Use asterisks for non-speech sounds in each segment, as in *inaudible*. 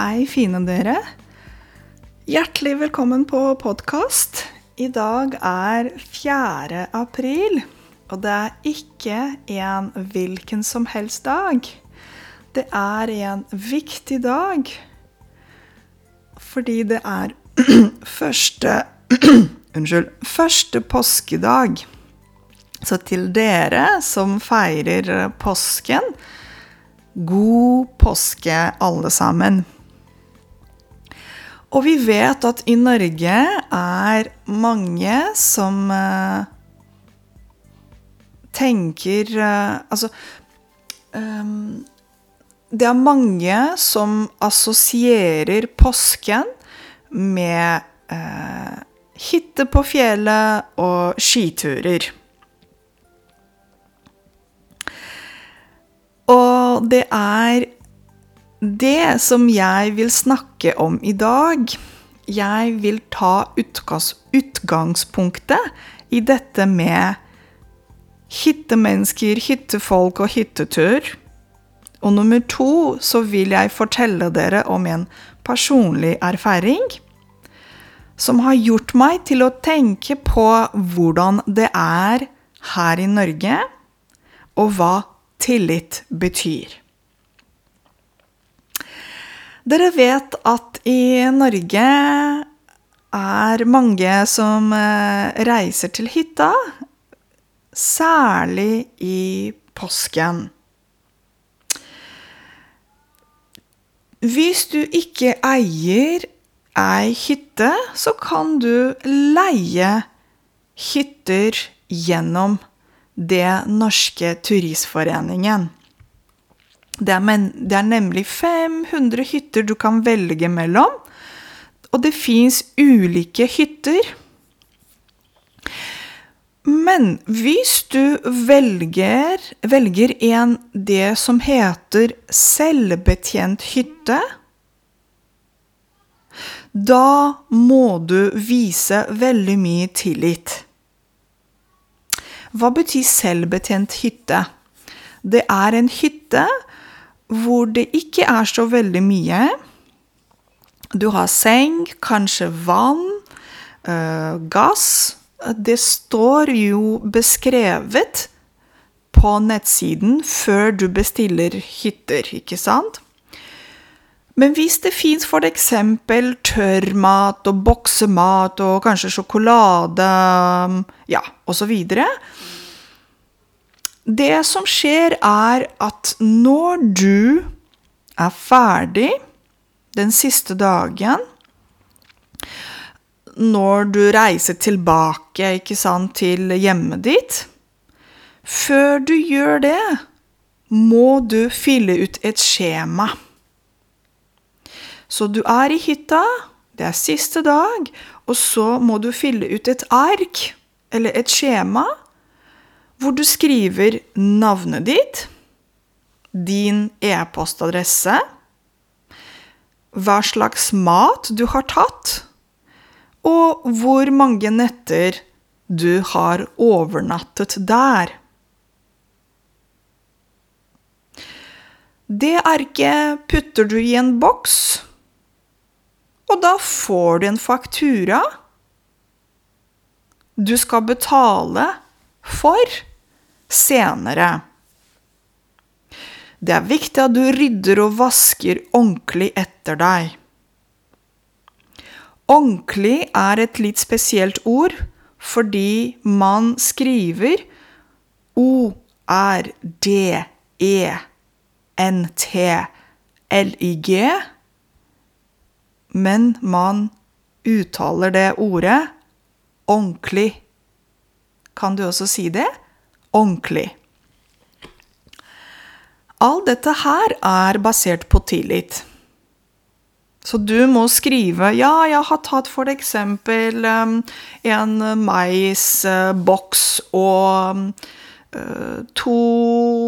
Hei, fine dere. Hjertelig velkommen på podkast. I dag er 4. april, og det er ikke en hvilken som helst dag. Det er en viktig dag fordi det er *clears throat* første *clears throat* Unnskyld. Første påskedag. Så til dere som feirer påsken, god påske, alle sammen. Og vi vet at i Norge er mange som uh, tenker uh, Altså um, Det er mange som assosierer påsken med uh, hytte på fjellet og skiturer. Og det er det som jeg vil snakke om i dag. Jeg vil ta utgangspunktet i dette med hyttemennesker, hyttefolk og hyttetur. Og nummer to så vil jeg fortelle dere om en personlig erfaring som har gjort meg til å tenke på hvordan det er her i Norge, og hva tillit betyr. Dere vet at i Norge er mange som eh, reiser til hytta, særlig i påsken. Hvis du ikke eier ei hytte, så kan du leie hytter gjennom Det norske turistforeningen. Det er, men, det er nemlig 500 hytter du kan velge mellom, og det fins ulike hytter. Men hvis du velger, velger en det som heter selvbetjent hytte, da må du vise veldig mye tillit. Hva betyr selvbetjent hytte? Det er en hytte hvor det ikke er så veldig mye. Du har seng, kanskje vann, uh, gass. Det står jo beskrevet på nettsiden før du bestiller hytter, ikke sant? Men hvis det fins f.eks. tørrmat og boksemat og kanskje sjokolade, ja, osv. Det som skjer, er at når du er ferdig den siste dagen Når du reiser tilbake sant, til hjemmet ditt Før du gjør det, må du fylle ut et skjema. Så du er i hytta, det er siste dag, og så må du fylle ut et ark, eller et skjema, hvor du skriver navnet ditt, din e-postadresse, hva slags mat du har tatt, og hvor mange netter du har overnattet der. Det arket putter du i en boks og da får du en faktura du skal betale for senere. Det er viktig at du rydder og vasker ordentlig etter deg. Ordentlig er et litt spesielt ord fordi man skriver O-R-D-E-N-T-L-I-G men man uttaler det ordet ordentlig. Kan du også si det? Ordentlig. All dette her er basert på tillit. Så du må skrive Ja, jeg har tatt for eksempel um, en maisboks og uh, to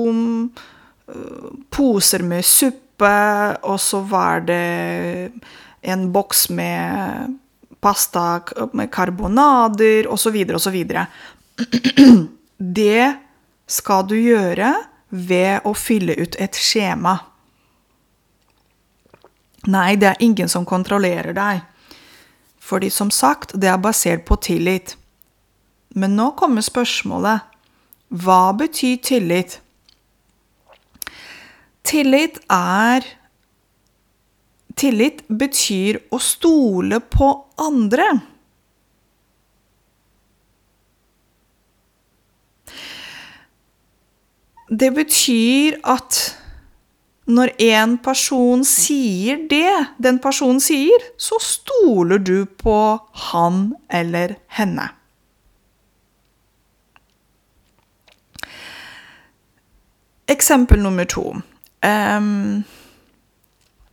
uh, poser med suppe, og så var det en boks med pasta med karbonader osv. osv. *clears throat* Det skal du gjøre ved å fylle ut et skjema. Nei, det er ingen som kontrollerer deg. Fordi som sagt, det er basert på tillit. Men nå kommer spørsmålet hva betyr tillit? Tillit er Tillit betyr å stole på andre. Det betyr at når en person sier det den personen sier, så stoler du på han eller henne. Eksempel nummer to.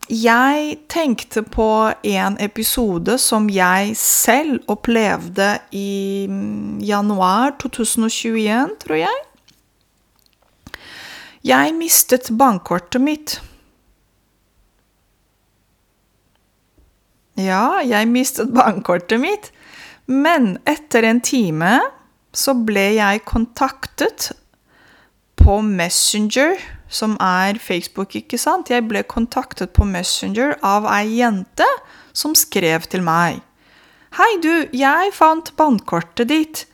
Jeg tenkte på en episode som jeg selv opplevde i mm, januar 2021, tror jeg. Jeg mistet bankkortet mitt. Ja, jeg mistet bankkortet mitt. Men etter en time så ble jeg kontaktet på Messenger som er Facebook, ikke sant? Jeg ble kontaktet på Messenger av ei jente som skrev til meg. Hei, du, jeg fant bankkortet ditt.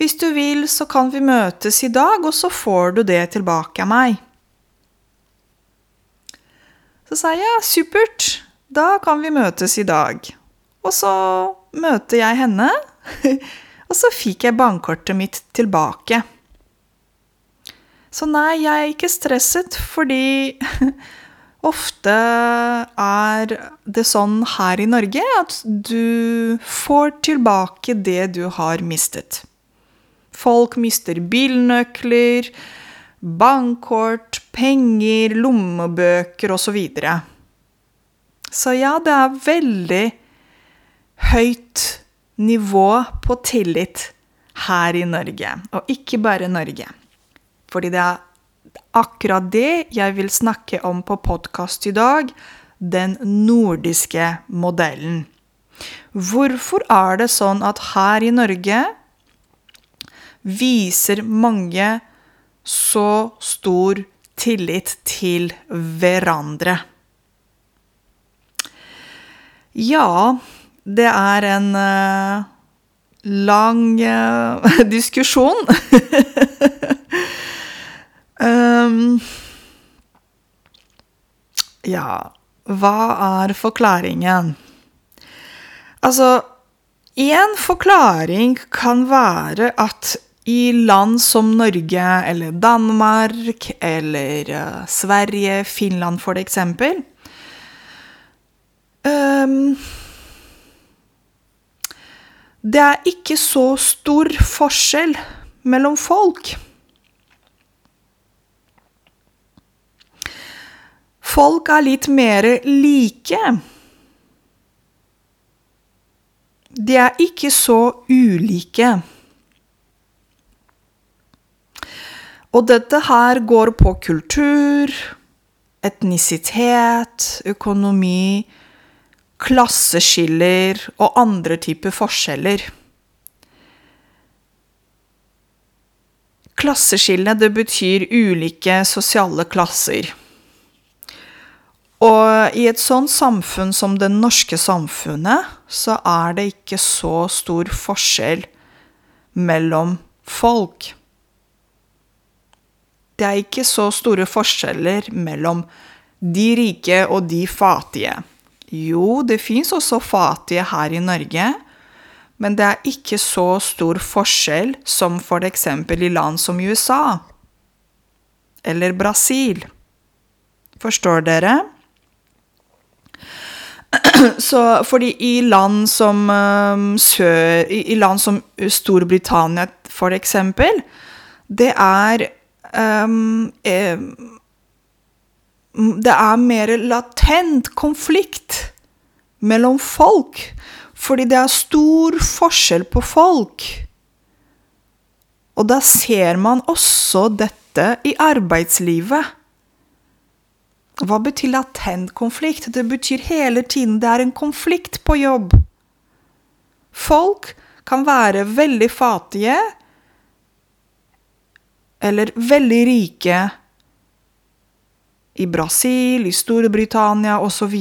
Hvis du vil, så kan vi møtes i dag, og så får du det tilbake av meg. Så sa jeg ja, supert, da kan vi møtes i dag. Og så møter jeg henne, *laughs* og så fikk jeg bankkortet mitt tilbake. Så nei, jeg er ikke stresset, fordi *laughs* ofte er det sånn her i Norge at du får tilbake det du har mistet. Folk mister bilnøkler, bankkort, penger, lommebøker osv. Så, videre. så ja, det er veldig høyt nivå på tillit her i Norge, og ikke bare Norge. Fordi det er akkurat det jeg vil snakke om på podkast i dag. Den nordiske modellen. Hvorfor er det sånn at her i Norge viser mange så stor tillit til hverandre? Ja, det er en uh, lang uh, *laughs* diskusjon. *laughs* Um, ja, hva er forklaringen? Altså, én forklaring kan være at i land som Norge eller Danmark eller uh, Sverige, Finland for eksempel um, Det er ikke så stor forskjell mellom folk. Folk er litt mer like. De er ikke så ulike. Og dette her går på kultur, etnisitet, økonomi, klasseskiller og andre typer forskjeller. Klasseskillene, det betyr ulike sosiale klasser. Og i et sånt samfunn som det norske samfunnet, så er det ikke så stor forskjell mellom folk. Det er ikke så store forskjeller mellom de rike og de fattige. Jo, det fins også fattige her i Norge, men det er ikke så stor forskjell som f.eks. i land som USA eller Brasil. Forstår dere? *clears throat* Så fordi i land som sør I land som Storbritannia, for eksempel, det er um, eh, Det er mer latent konflikt mellom folk. Fordi det er stor forskjell på folk. Og da ser man også dette i arbeidslivet. Hva betyr latent konflikt? Det betyr hele tiden det er en konflikt på jobb. Folk kan være veldig fattige eller veldig rike i Brasil, i Storbritannia osv.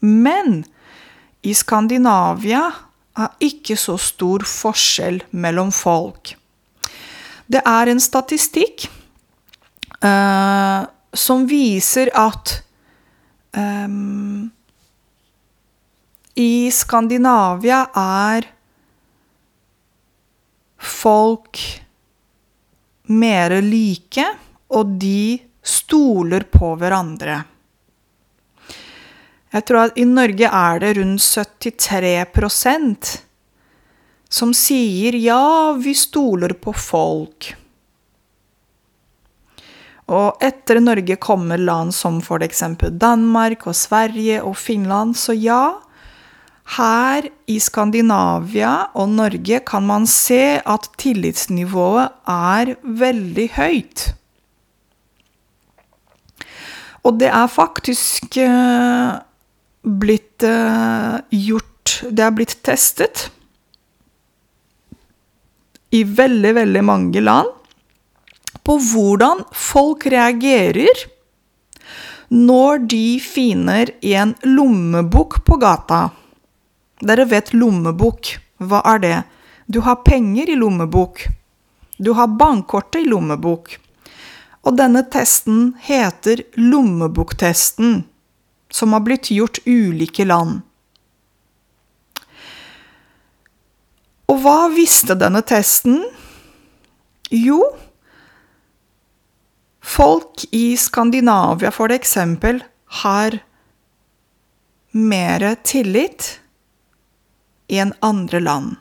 Men i Skandinavia er ikke så stor forskjell mellom folk. Det er en statistikk uh, som viser at um, i Skandinavia er folk mer like, og de stoler på hverandre. Jeg tror at i Norge er det rundt 73% som sier ja, vi stoler på folk. Og etter Norge kommer land som f.eks. Danmark og Sverige og Finland, så ja, her i Skandinavia og Norge kan man se at tillitsnivået er veldig høyt. Og det er faktisk uh, blitt uh, gjort Det er blitt testet i veldig, veldig mange land på hvordan folk reagerer når de finner en lommebok på gata. Dere vet lommebok. Hva er det? Du har penger i lommebok. Du har bankkortet i lommebok. Og denne testen heter lommeboktesten, som har blitt gjort ulike land. Og hva visste denne testen? Jo, folk i Skandinavia for eksempel har mer tillit enn andre land.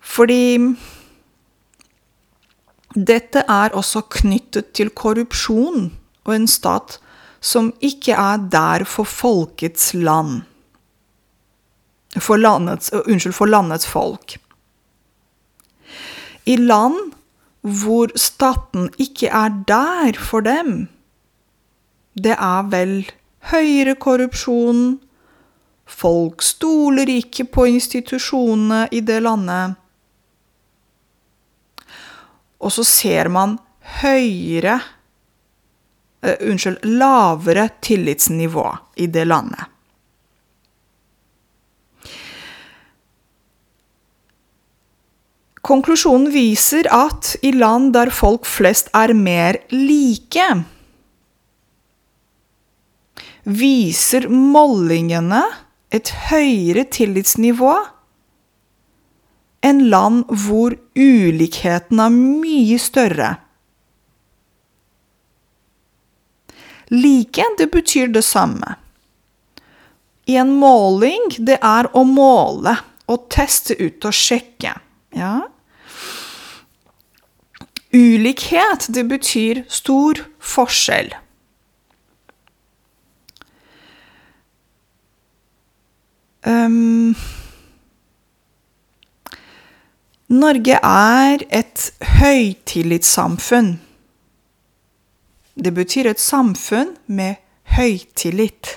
Fordi dette er også knyttet til korrupsjon og en stat som ikke er der for folkets land. For landets, unnskyld, for landets folk. I land hvor staten ikke er der for dem, det er vel høyere korrupsjon, Folk stoler ikke på institusjonene i det landet. Og så ser man høyere uh, Unnskyld, lavere tillitsnivå i det landet. Konklusjonen viser at i land der folk flest er mer like, viser målingene et høyere tillitsnivå enn land hvor ulikheten er mye større. Like, det betyr det samme. I en måling, det er å måle og teste ut og sjekke. Ja. Ulikhet, det betyr stor forskjell. Um, Norge er et høytillitssamfunn. Det betyr et samfunn med høytillit.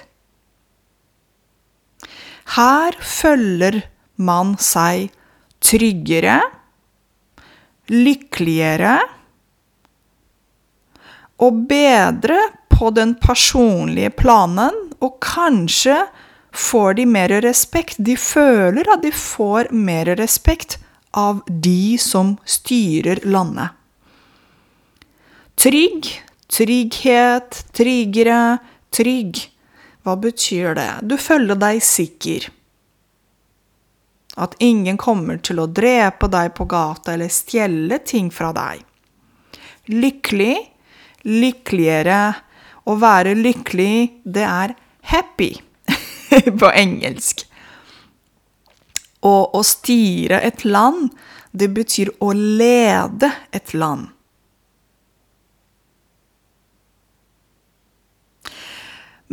Her følger man seg tryggere, lykkeligere og bedre på den personlige planen, og kanskje får de mer respekt. De føler at de får mer respekt av de som styrer landet. Trygg, trygghet, tryggere, trygg. Hva betyr det? Du føler deg sikker. At ingen kommer til å drepe deg på gata eller stjele ting fra deg. Lykkelig, lykkeligere. Å være lykkelig, det er happy. *laughs* på engelsk. Og å styre et land, det betyr å lede et land.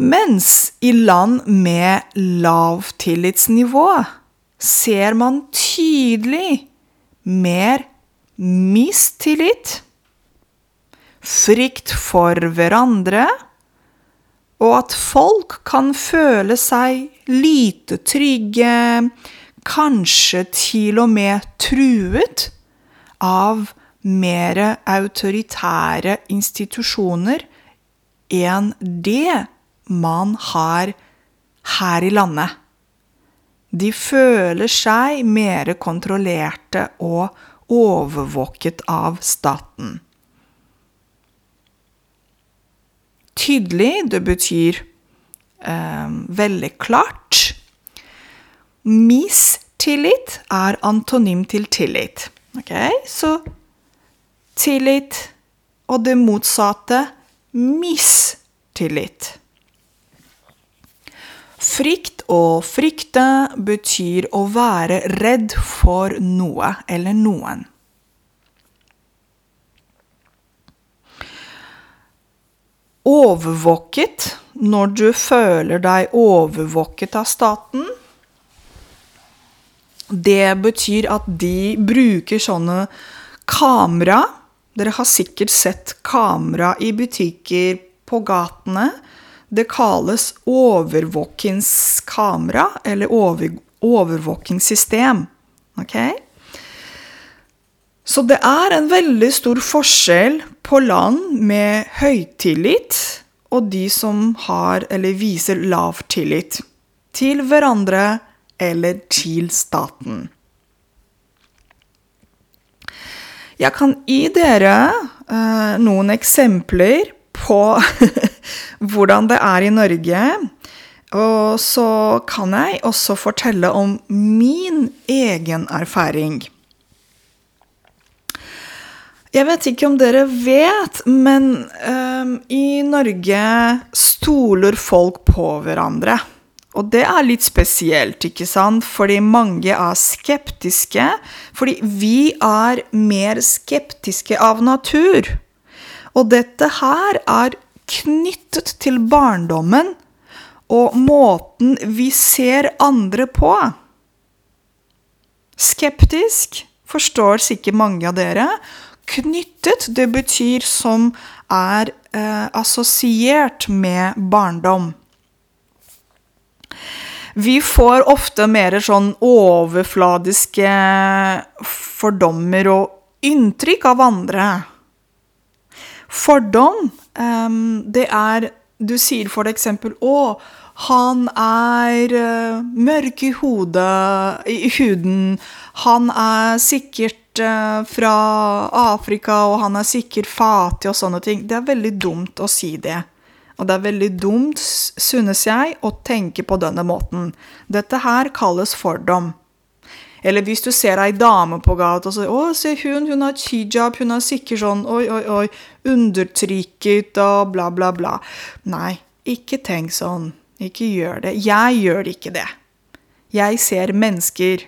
Mens i land med lavtillitsnivå ser man tydelig mer mistillit, frykt for hverandre og at folk kan føle seg lite trygge, kanskje til og med truet av mer autoritære institusjoner enn det man har her i landet. De føler seg mer kontrollerte og overvåket av staten. Tydelig, det betyr eh, veldig klart. Mistillit er antonym til tillit. Ok, Så tillit og det motsatte mistillit. Frykt og frykte betyr å være redd for noe eller noen. Overvåket når du føler deg overvåket av staten. Det betyr at de bruker sånne kamera. Dere har sikkert sett kamera i butikker på gatene. Det kalles overvåkingskamera eller over, overvåkingssystem. Ok? Så det er en veldig stor forskjell på land med høytillit og de som har eller viser lav tillit til hverandre eller til staten. Jeg kan gi dere uh, noen eksempler på *laughs* hvordan det er i Norge. Og så kan jeg også fortelle om min egen erfaring. Jeg vet ikke om dere vet, men um, i Norge stoler folk på hverandre. Og det er litt spesielt, ikke sant? Fordi mange er skeptiske. Fordi vi er mer skeptiske av natur. Og dette her er knyttet til barndommen og måten vi ser andre på. Skeptisk forstår sikkert mange av dere. Knyttet, det betyr som er eh, assosiert med barndom. Vi får ofte mer sånn overfladiske fordommer og inntrykk av andre. Fordom, eh, det er Du sier for eksempel 'Å, han er uh, mørk i hodet, i huden'. 'Han er sikkert fra Afrika, og han er sikkert fattig', og sånne ting. Det er veldig dumt å si det. Og det er veldig dumt, synes jeg, å tenke på denne måten. Dette her kalles fordom. Eller hvis du ser ei dame på gata og sier 'Å, se hun, hun har hijab, hun er sikkert sånn Oi, oi, oi. Undertrykket og bla, bla, bla. Nei, ikke tenk sånn. Ikke gjør det. Jeg gjør ikke det. Jeg ser mennesker.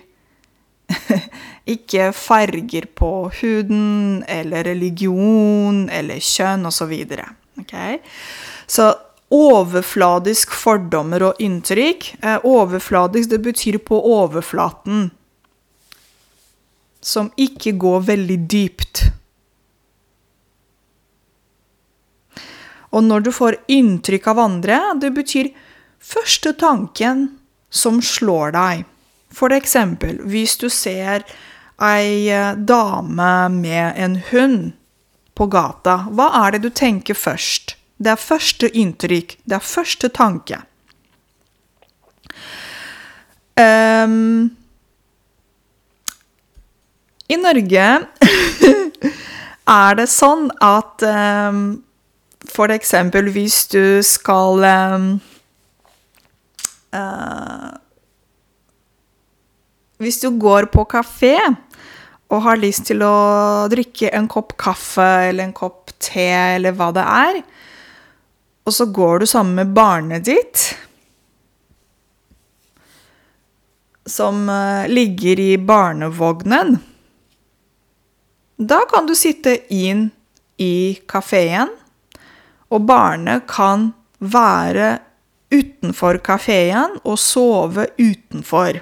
*laughs* ikke farger på huden eller religion eller kjønn osv. Okay? Så overfladisk fordommer og inntrykk eh, Overfladisk, det betyr på overflaten. Som ikke går veldig dypt. Og når du får inntrykk av andre, det betyr første tanken som slår deg. For eksempel hvis du ser ei eh, dame med en hund på gata, hva er det du tenker først? Det er første inntrykk. Det er første tanke. Um, I Norge *laughs* er det sånn at um, for eksempel hvis du skal um, uh, Hvis du går på kafé og har lyst til å drikke en kopp kaffe eller en kopp te eller hva det er, og så går du sammen med barnet ditt, som eh, ligger i barnevognen. Da kan du sitte inn i kafeen, og barnet kan være utenfor kafeen og sove utenfor.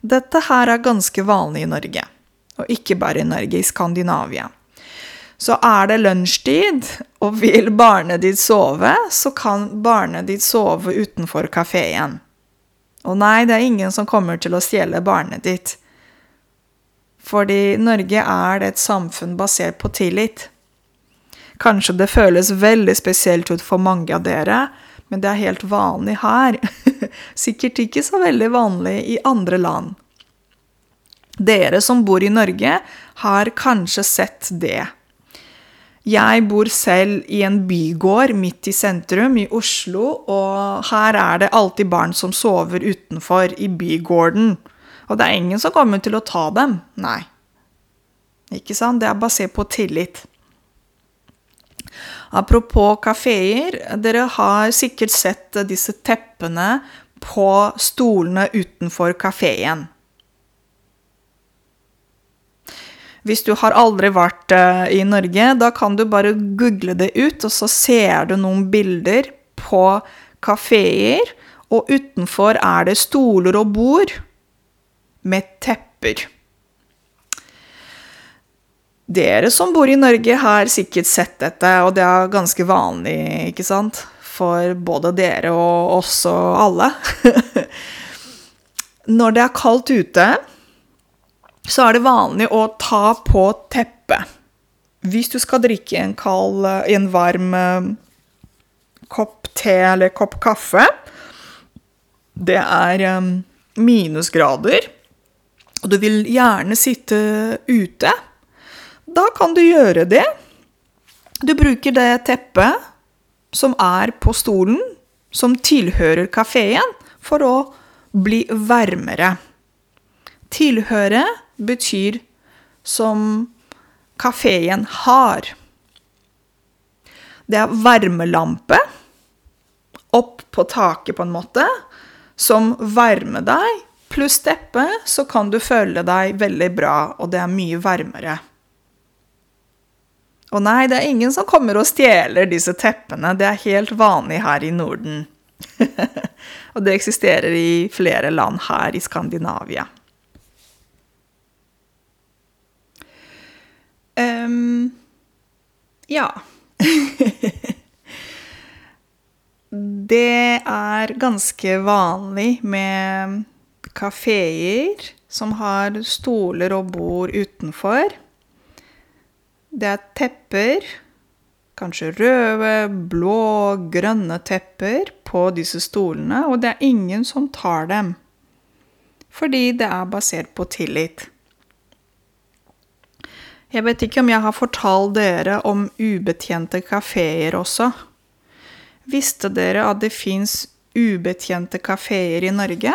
Dette her er ganske vanlig i Norge, og ikke bare i Norge, i Skandinavia. Så er det lunsjtid, og vil barnet ditt sove, så kan barnet ditt sove utenfor kafeen. Og nei, det er ingen som kommer til å stjele barnet ditt. Fordi Norge er et samfunn basert på tillit. Kanskje det føles veldig spesielt ut for mange av dere, men det er helt vanlig her. *laughs* Sikkert ikke så veldig vanlig i andre land. Dere som bor i Norge, har kanskje sett det. Jeg bor selv i en bygård midt i sentrum i Oslo, og her er det alltid barn som sover utenfor i bygården. Og det er ingen som kommer til å ta dem. Nei. Ikke sant? Det er basert på tillit. Apropos kafeer, dere har sikkert sett disse teppene på stolene utenfor kafeen. Hvis du har aldri vært uh, i Norge, da kan du bare google det ut, og så ser du noen bilder på kafeer, og utenfor er det stoler og bord med tepper. Dere som bor i Norge, har sikkert sett dette, og det er ganske vanlig, ikke sant? For både dere og oss og alle. *laughs* Når det er kaldt ute, så er det vanlig å ta på teppet. Hvis du skal drikke en kald, en varm eh, kopp te eller kopp kaffe Det er eh, minusgrader, og du vil gjerne sitte ute. Da kan du gjøre det. Du bruker det teppet som er på stolen, som tilhører kafeen, for å bli varmere. Tilhøre betyr som kafeen har. Det er varmelampe opp på taket, på en måte, som varmer deg. Pluss teppe, så kan du føle deg veldig bra, og det er mye varmere. Og nei, det er ingen som kommer og stjeler disse teppene. Det er helt vanlig her i Norden. *laughs* og det eksisterer i flere land her i Skandinavia. Um, ja. *laughs* det er ganske vanlig med kafeer som har stoler og bord utenfor. Det er tepper, kanskje røde, blå, grønne tepper på disse stolene, og det er ingen som tar dem. Fordi det er basert på tillit. Jeg vet ikke om jeg har fortalt dere om ubetjente kafeer også. Visste dere at det fins ubetjente kafeer i Norge?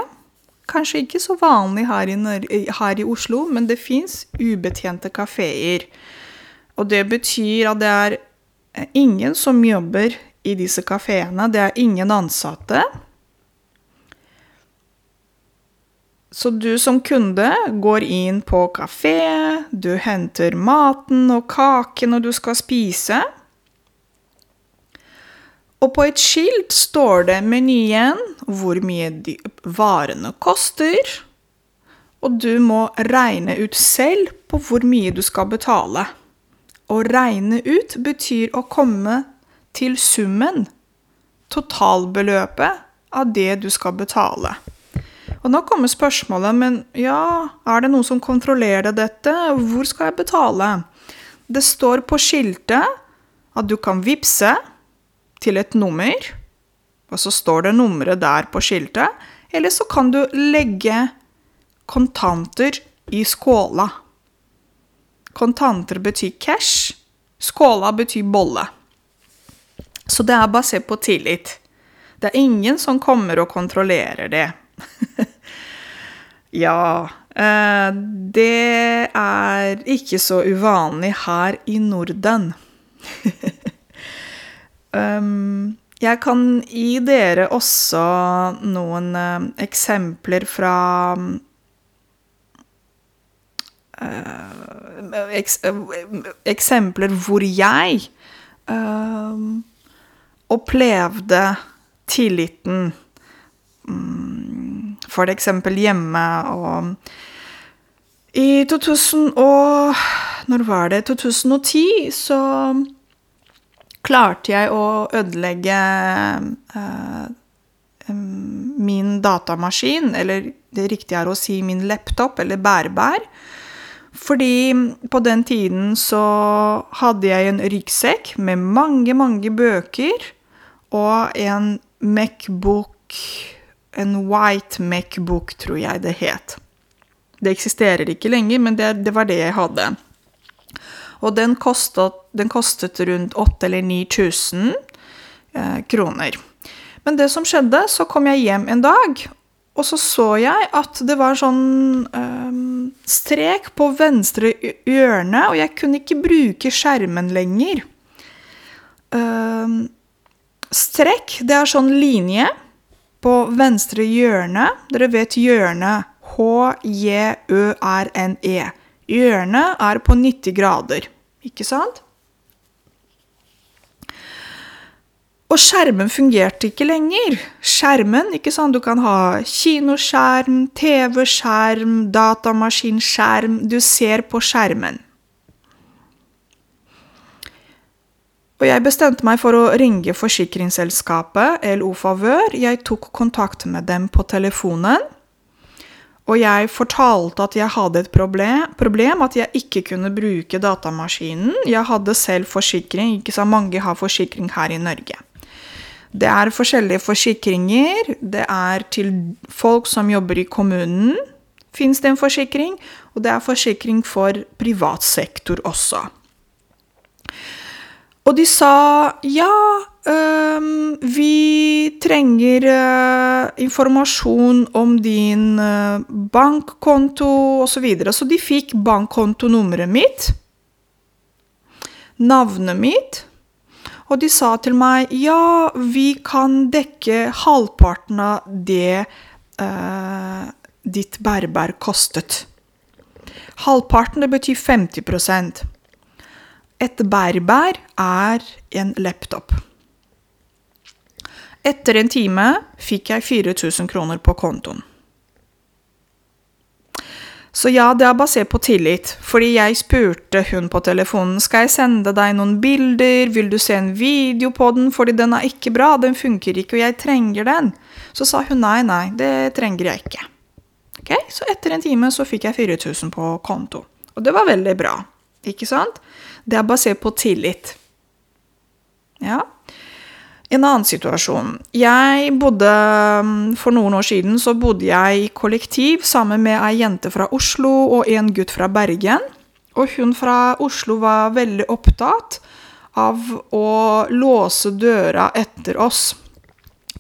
Kanskje ikke så vanlig her i, her i Oslo, men det fins ubetjente kafeer. Og det betyr at det er ingen som jobber i disse kafeene. Det er ingen ansatte. Så du som kunde går inn på kafé, du henter maten og kaken når du skal spise. Og på et skilt står det menyen, hvor mye varene koster. Og du må regne ut selv på hvor mye du skal betale. Å regne ut betyr å komme til summen, totalbeløpet, av det du skal betale. Og nå kommer spørsmålet, men ja, er det noen som kontrollerer dette? Hvor skal jeg betale? Det står på skiltet at du kan vippse til et nummer, og så står det nummeret der på skiltet. Eller så kan du legge kontanter i skåla. Kontanter betyr cash. Skåla betyr bolle. Så det er basert på tillit. Det er ingen som kommer og kontrollerer det. *laughs* ja. Eh, det er ikke så uvanlig her i Norden. *laughs* um, jeg kan gi dere også noen uh, eksempler fra eks Eksempler hvor jeg uh, opplevde tilliten Mm, for eksempel hjemme og I 2000 og Når var det? 2010 så klarte jeg å ødelegge uh, min datamaskin, eller det riktige er å si min laptop eller bærbar, Fordi på den tiden så hadde jeg en ryggsekk med mange, mange bøker og en Macbook En white Macbook, tror jeg det het. Det eksisterer ikke lenger, men det, det var det jeg hadde. Og den kostet, den kostet rundt 8000 eller 9000 eh, kroner. Men det som skjedde, så kom jeg hjem en dag, og så så jeg at det var sånn um, strek på venstre hjørne, og jeg kunne ikke bruke skjermen lenger. Um, strekk, det er sånn linje på venstre hjørne. Dere vet hjørne. H-j-ø-r-n-E. Hjørnet er på 90 grader, ikke sant? Og skjermen fungerte ikke lenger. Skjermen, ikke sant, Du kan ha kinoskjerm, TV-skjerm, datamaskinskjerm Du ser på skjermen. Og jeg bestemte meg for å ringe forsikringsselskapet LO Favør. Jeg tok kontakt med dem på telefonen. Og jeg fortalte at jeg hadde et problem, problem, at jeg ikke kunne bruke datamaskinen. Jeg hadde selv forsikring, ikke så mange har forsikring her i Norge. Det er forskjellige forsikringer. Det er til folk som jobber i kommunen, fins det en forsikring. Og det er forsikring for privat sektor også. Og de sa ja, um, vi trenger uh, informasjon om din uh, bankkonto osv. Så, videre. så de fikk bankkontonummeret mitt, navnet mitt, og de sa til meg ja, vi kan dekke halvparten av det eh, ditt bærbær kostet. Halvparten, det betyr 50% et bærbær er en laptop. Etter en time fikk jeg 4000 kroner på kontoen. Så ja, det er basert på tillit, fordi jeg spurte hun på telefonen skal jeg sende deg noen bilder, vil du se en video på den, fordi den er ikke bra, den funker ikke, og jeg trenger den. Så sa hun nei, nei, det trenger jeg ikke. Ok, Så etter en time så fikk jeg 4000 på konto, og det var veldig bra, ikke sant? Det er basert på tillit. Ja. En annen situasjon. Jeg bodde mm, For noen år siden så bodde jeg i kollektiv sammen med ei jente fra Oslo og en gutt fra Bergen. Og hun fra Oslo var veldig opptatt av å låse døra etter oss.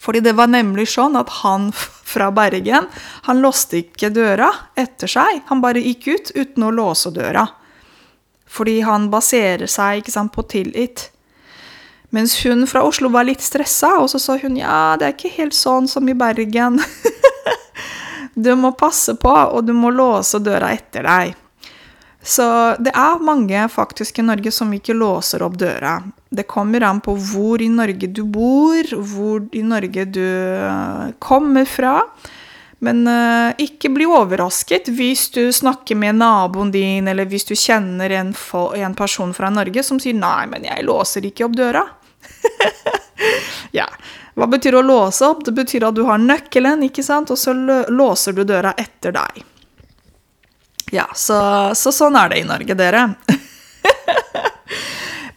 Fordi det var nemlig sånn at han fra Bergen han låste ikke døra etter seg. Han bare gikk ut uten å låse døra. Fordi han baserer seg sant, på tillit. Mens hun fra Oslo var litt stressa, og så sa hun ja, det er ikke helt sånn som i Bergen. *laughs* du må passe på, og du må låse døra etter deg. Så det er mange faktisk i Norge som ikke låser opp døra. Det kommer an på hvor i Norge du bor, hvor i Norge du eh, kommer fra. Men uh, ikke bli overrasket hvis du snakker med naboen din, eller hvis du kjenner en, en person fra Norge som sier 'nei, men jeg låser ikke opp døra'. *laughs* ja. Hva betyr å låse opp? Det betyr at du har nøkkelen, ikke sant? og så låser du døra etter deg. Ja, så, så sånn er det i Norge, dere. *laughs*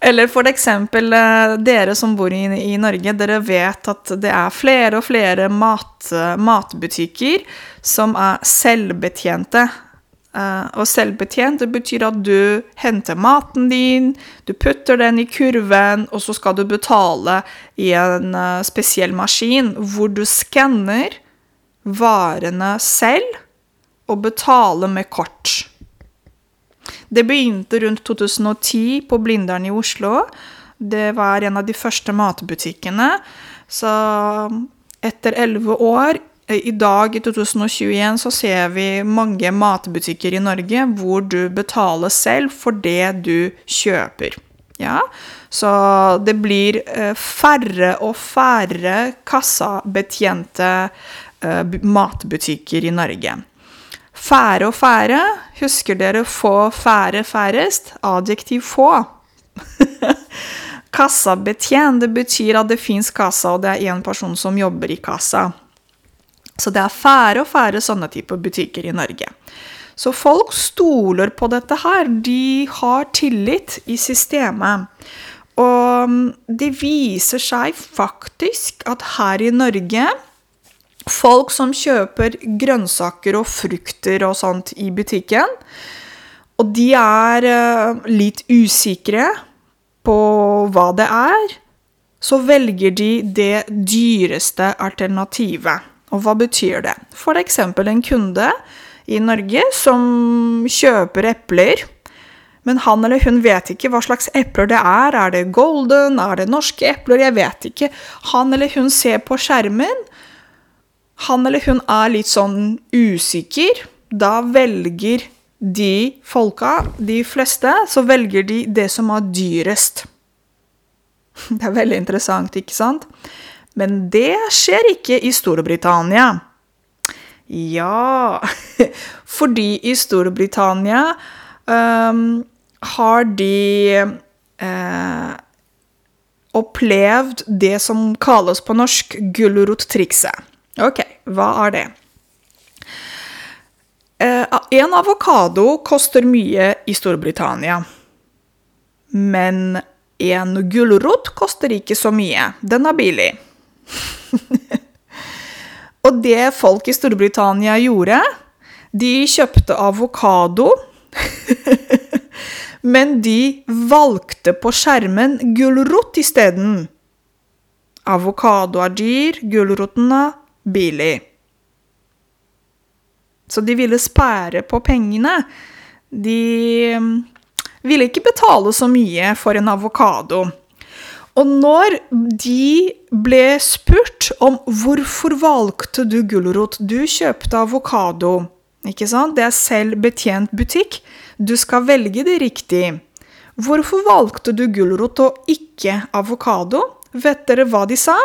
Eller for eksempel eh, dere som bor i, i, Norge, dere vet at det er flere og flere mat, matbutikker som er selvbetjente. Uh, og selvbetjent det betyr at du henter maten din, du putter den i kurven, og så skal du betale i en uh, spesiell maskin hvor du skanner varene selv og betaler med kort. Det begynte rundt 2010 på Blindern i Oslo. Det var en av de første matbutikkene. Så etter elleve år, i dag i 2021, så ser vi mange matbutikker i Norge hvor du betaler selv for det du kjøper. Ja, så det blir eh, færre og færre kassabetjente eh, matbutikker i Norge. Færre og færre. Husker dere få, færre færrest? Adjektiv få. *laughs* Kassabetjent, det betyr at det fins kassa, og det er én person som jobber i kassa. Så det er færre og færre sånne typer butikker i Norge. Så folk stoler på dette her. De har tillit i systemet. Og mm, det viser seg faktisk at her i Norge Folk som kjøper grønnsaker og frukter og sånt i butikken, og de er eh, litt usikre på hva det er, så velger de det dyreste alternativet. Og hva betyr det? F.eks. en kunde i Norge som kjøper epler. Men han eller hun vet ikke hva slags epler det er. Er det golden? Er det norske epler? Jeg vet ikke. Han eller hun ser på skjermen. Han eller hun er litt sånn usikker. Da velger de folka, de fleste, så velger de det som er dyrest. *laughs* Det er veldig interessant, ikke sant? Men det skjer ikke i Storbritannia. Ja *laughs* Fordi i Storbritannia um, har de uh, opplevd det som kalles på norsk gulrottrikset. Ok, hva er det? Uh, en avokado koster mye i Storbritannia. Men en gulrot koster ikke så mye. Den er billig. *laughs* og det folk i Storbritannia gjorde De kjøpte avokado. *laughs* men de valgte på skjermen gulrot isteden. Avokado er dyr, gulroten er billig. Så de ville spære på pengene. De mm, ville ikke betale så mye for en avokado. Og når de ble spurt om hvorfor valgte du gulrot Du kjøpte avokado. Ikke sant? Det er selv betjent butikk. Du skal velge det riktig. Hvorfor valgte du gulrot og ikke avokado? Vet dere hva de sa?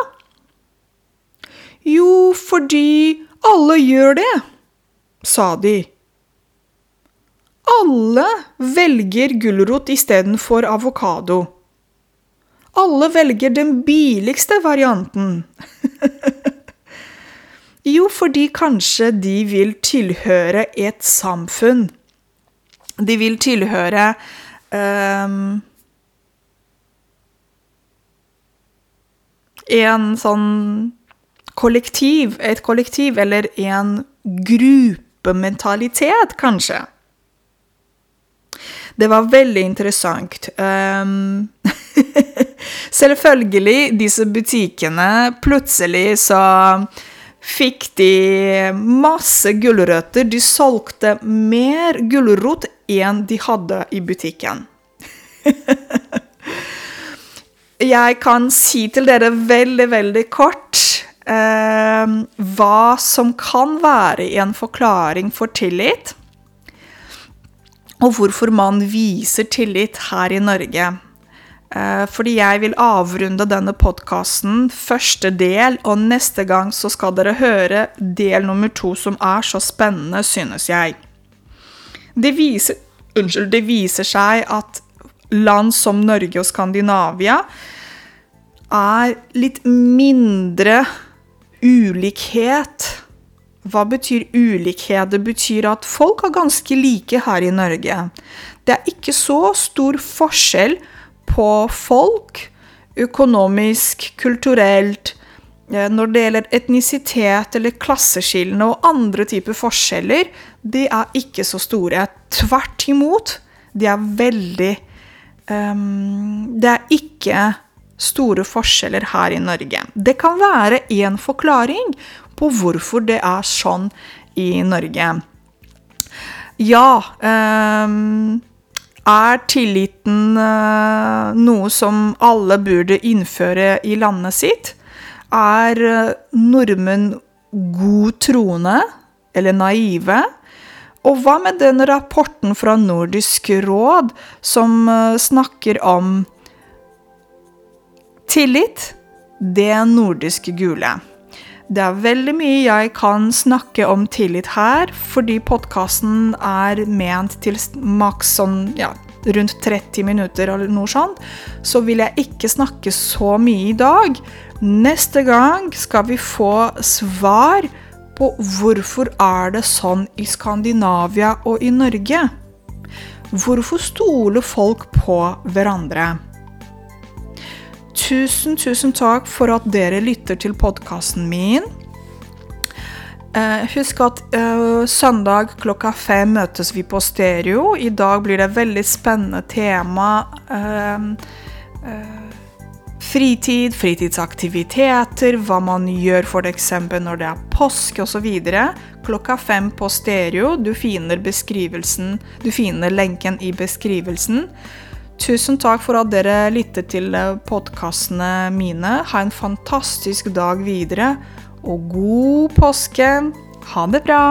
Jo, fordi alle gjør det, sa de. Alle velger gulrot istedenfor avokado. Alle velger den billigste varianten. *laughs* jo, fordi kanskje de vil tilhøre et samfunn. De vil tilhøre um, En sånn kollektiv, et kollektiv, eller en gruppementalitet, kanskje. Det var veldig interessant. Um, *laughs* Selvfølgelig, disse butikkene Plutselig så fikk de masse gulrøtter. De solgte mer gulrot enn de hadde i butikken. *laughs* Jeg kan si til dere veldig, veldig kort eh, hva som kan være en forklaring for tillit, og hvorfor man viser tillit her i Norge. Eh, fordi jeg vil avrunde denne podkasten, første del, og neste gang så skal dere høre del nummer to, som er så spennende, synes jeg. Det viser, unnskyld, det viser seg at land som Norge og Skandinavia er litt mindre ulikhet. Hva betyr ulikhet? Det betyr at folk er ganske like her i Norge. Det er ikke så stor forskjell på folk, økonomisk, kulturelt, eh, når det gjelder etnisitet eller klasseskillene og andre typer forskjeller, de er ikke så store. Tvert imot, de er veldig um, Det er ikke store forskjeller her i Norge. Det kan være en forklaring på hvorfor det er sånn i Norge. Ja um, er tilliten uh, noe som alle burde innføre i landet sitt? Er uh, nordmenn god troende eller naive? Og hva med den rapporten fra Nordisk råd som uh, snakker om tillit? Det nordiske gule. Det er veldig mye jeg kan snakke om tillit her, fordi podkasten er ment til maks sånn ja, rundt 30 minutter eller noe sånt. Så vil jeg ikke snakke så mye i dag. Neste gang skal vi få svar på hvorfor er det sånn i Skandinavia og i Norge. Hvorfor stoler folk på hverandre? Tusen, tusen takk for at dere lytter til podkasten min. Eh, husk at eh, søndag klokka fem møtes vi på stereo. I dag blir det veldig spennende tema. Eh, fritid, fritidsaktiviteter, hva man gjør f.eks. når det er påske osv. Klokka fem på stereo. Du finner du finner lenken i beskrivelsen. Tusen takk for at dere lytter til eh, podkastene mine. Ha en fantastisk dag videre, og god påske! Ha det bra!